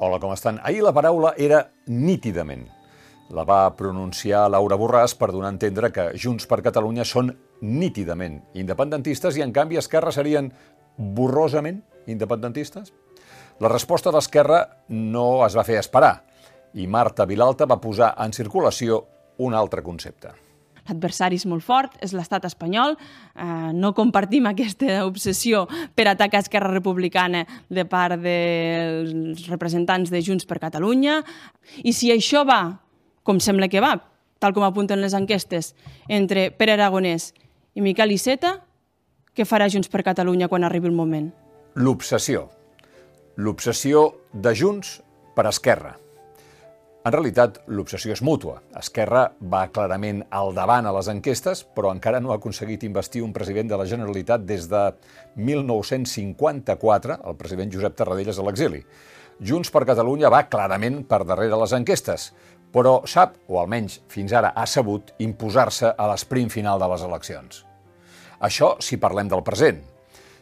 Hola, com estan? Ahir la paraula era nítidament. La va pronunciar Laura Borràs per donar a entendre que Junts per Catalunya són nítidament independentistes i, en canvi, Esquerra serien borrosament independentistes? La resposta d'Esquerra no es va fer esperar i Marta Vilalta va posar en circulació un altre concepte. L'adversari és molt fort, és l'estat espanyol. Eh, no compartim aquesta obsessió per atacar Esquerra Republicana de part dels representants de Junts per Catalunya. I si això va, com sembla que va, tal com apunten les enquestes, entre Pere Aragonès i Miquel Iceta, què farà Junts per Catalunya quan arribi el moment? L'obsessió. L'obsessió de Junts per Esquerra. En realitat, l'obsessió és mútua. Esquerra va clarament al davant a les enquestes, però encara no ha aconseguit investir un president de la Generalitat des de 1954, el president Josep Tarradellas a l'exili. Junts per Catalunya va clarament per darrere les enquestes, però sap, o almenys fins ara ha sabut, imposar-se a l'esprint final de les eleccions. Això si parlem del present.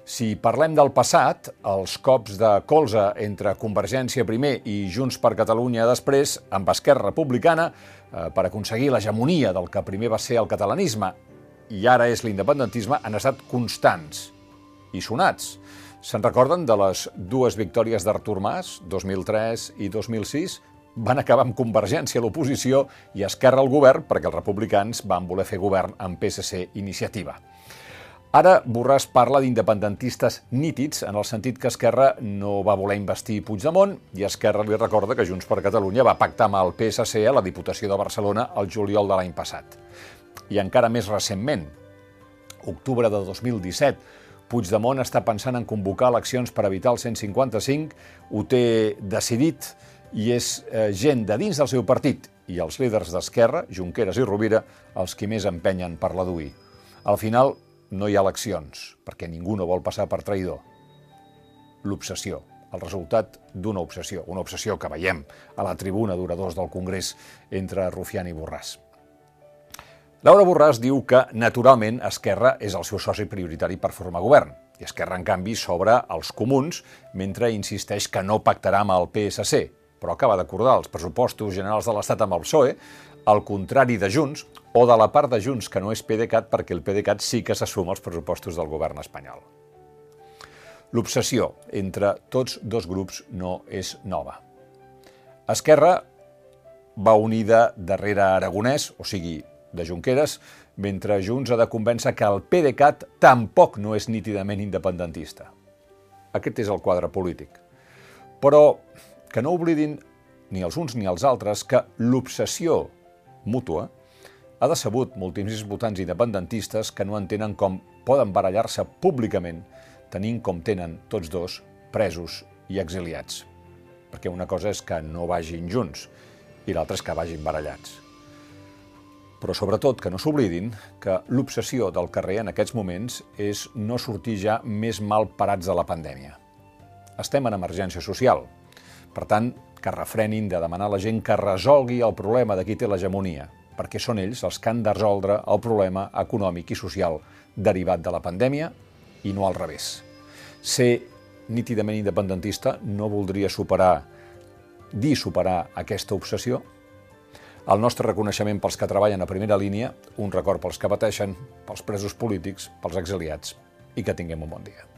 Si parlem del passat, els cops de colze entre Convergència primer i Junts per Catalunya després, amb Esquerra Republicana, eh, per aconseguir l'hegemonia del que primer va ser el catalanisme i ara és l'independentisme, han estat constants i sonats. Se'n recorden de les dues victòries d'Artur Mas, 2003 i 2006? Van acabar amb Convergència a l'oposició i Esquerra al govern perquè els republicans van voler fer govern amb PSC Iniciativa. Ara Borràs parla d'independentistes nítids en el sentit que Esquerra no va voler investir Puigdemont i Esquerra li recorda que Junts per Catalunya va pactar amb el PSC a la Diputació de Barcelona el juliol de l'any passat. I encara més recentment, octubre de 2017, Puigdemont està pensant en convocar eleccions per evitar el 155, ho té decidit i és eh, gent de dins del seu partit i els líders d'Esquerra, Junqueras i Rovira, els qui més empenyen per la duir. Al final, no hi ha eleccions, perquè ningú no vol passar per traïdor. L'obsessió, el resultat d'una obsessió, una obsessió que veiem a la tribuna d'oradors del Congrés entre Rufián i Borràs. Laura Borràs diu que, naturalment, Esquerra és el seu soci prioritari per formar govern, i Esquerra, en canvi, s'obre als comuns, mentre insisteix que no pactarà amb el PSC, però acaba d'acordar els pressupostos generals de l'Estat amb el PSOE, al contrari de Junts, o de la part de Junts que no és PDeCAT perquè el PDeCAT sí que s'assuma els pressupostos del govern espanyol. L'obsessió entre tots dos grups no és nova. Esquerra va unida darrere Aragonès, o sigui, de Junqueras, mentre Junts ha de convèncer que el PDeCAT tampoc no és nítidament independentista. Aquest és el quadre polític. Però que no oblidin ni els uns ni els altres que l'obsessió mútua ha decebut moltíssims votants independentistes que no entenen com poden barallar-se públicament tenint com tenen tots dos presos i exiliats. Perquè una cosa és que no vagin junts i l'altra és que vagin barallats. Però sobretot que no s'oblidin que l'obsessió del carrer en aquests moments és no sortir ja més mal parats de la pandèmia. Estem en emergència social. Per tant, que refrenin de demanar a la gent que resolgui el problema de qui té l'hegemonia, perquè són ells els que han de resoldre el problema econòmic i social derivat de la pandèmia i no al revés. Ser nítidament independentista no voldria superar, dir superar aquesta obsessió. El nostre reconeixement pels que treballen a primera línia, un record pels que pateixen, pels presos polítics, pels exiliats i que tinguem un bon dia.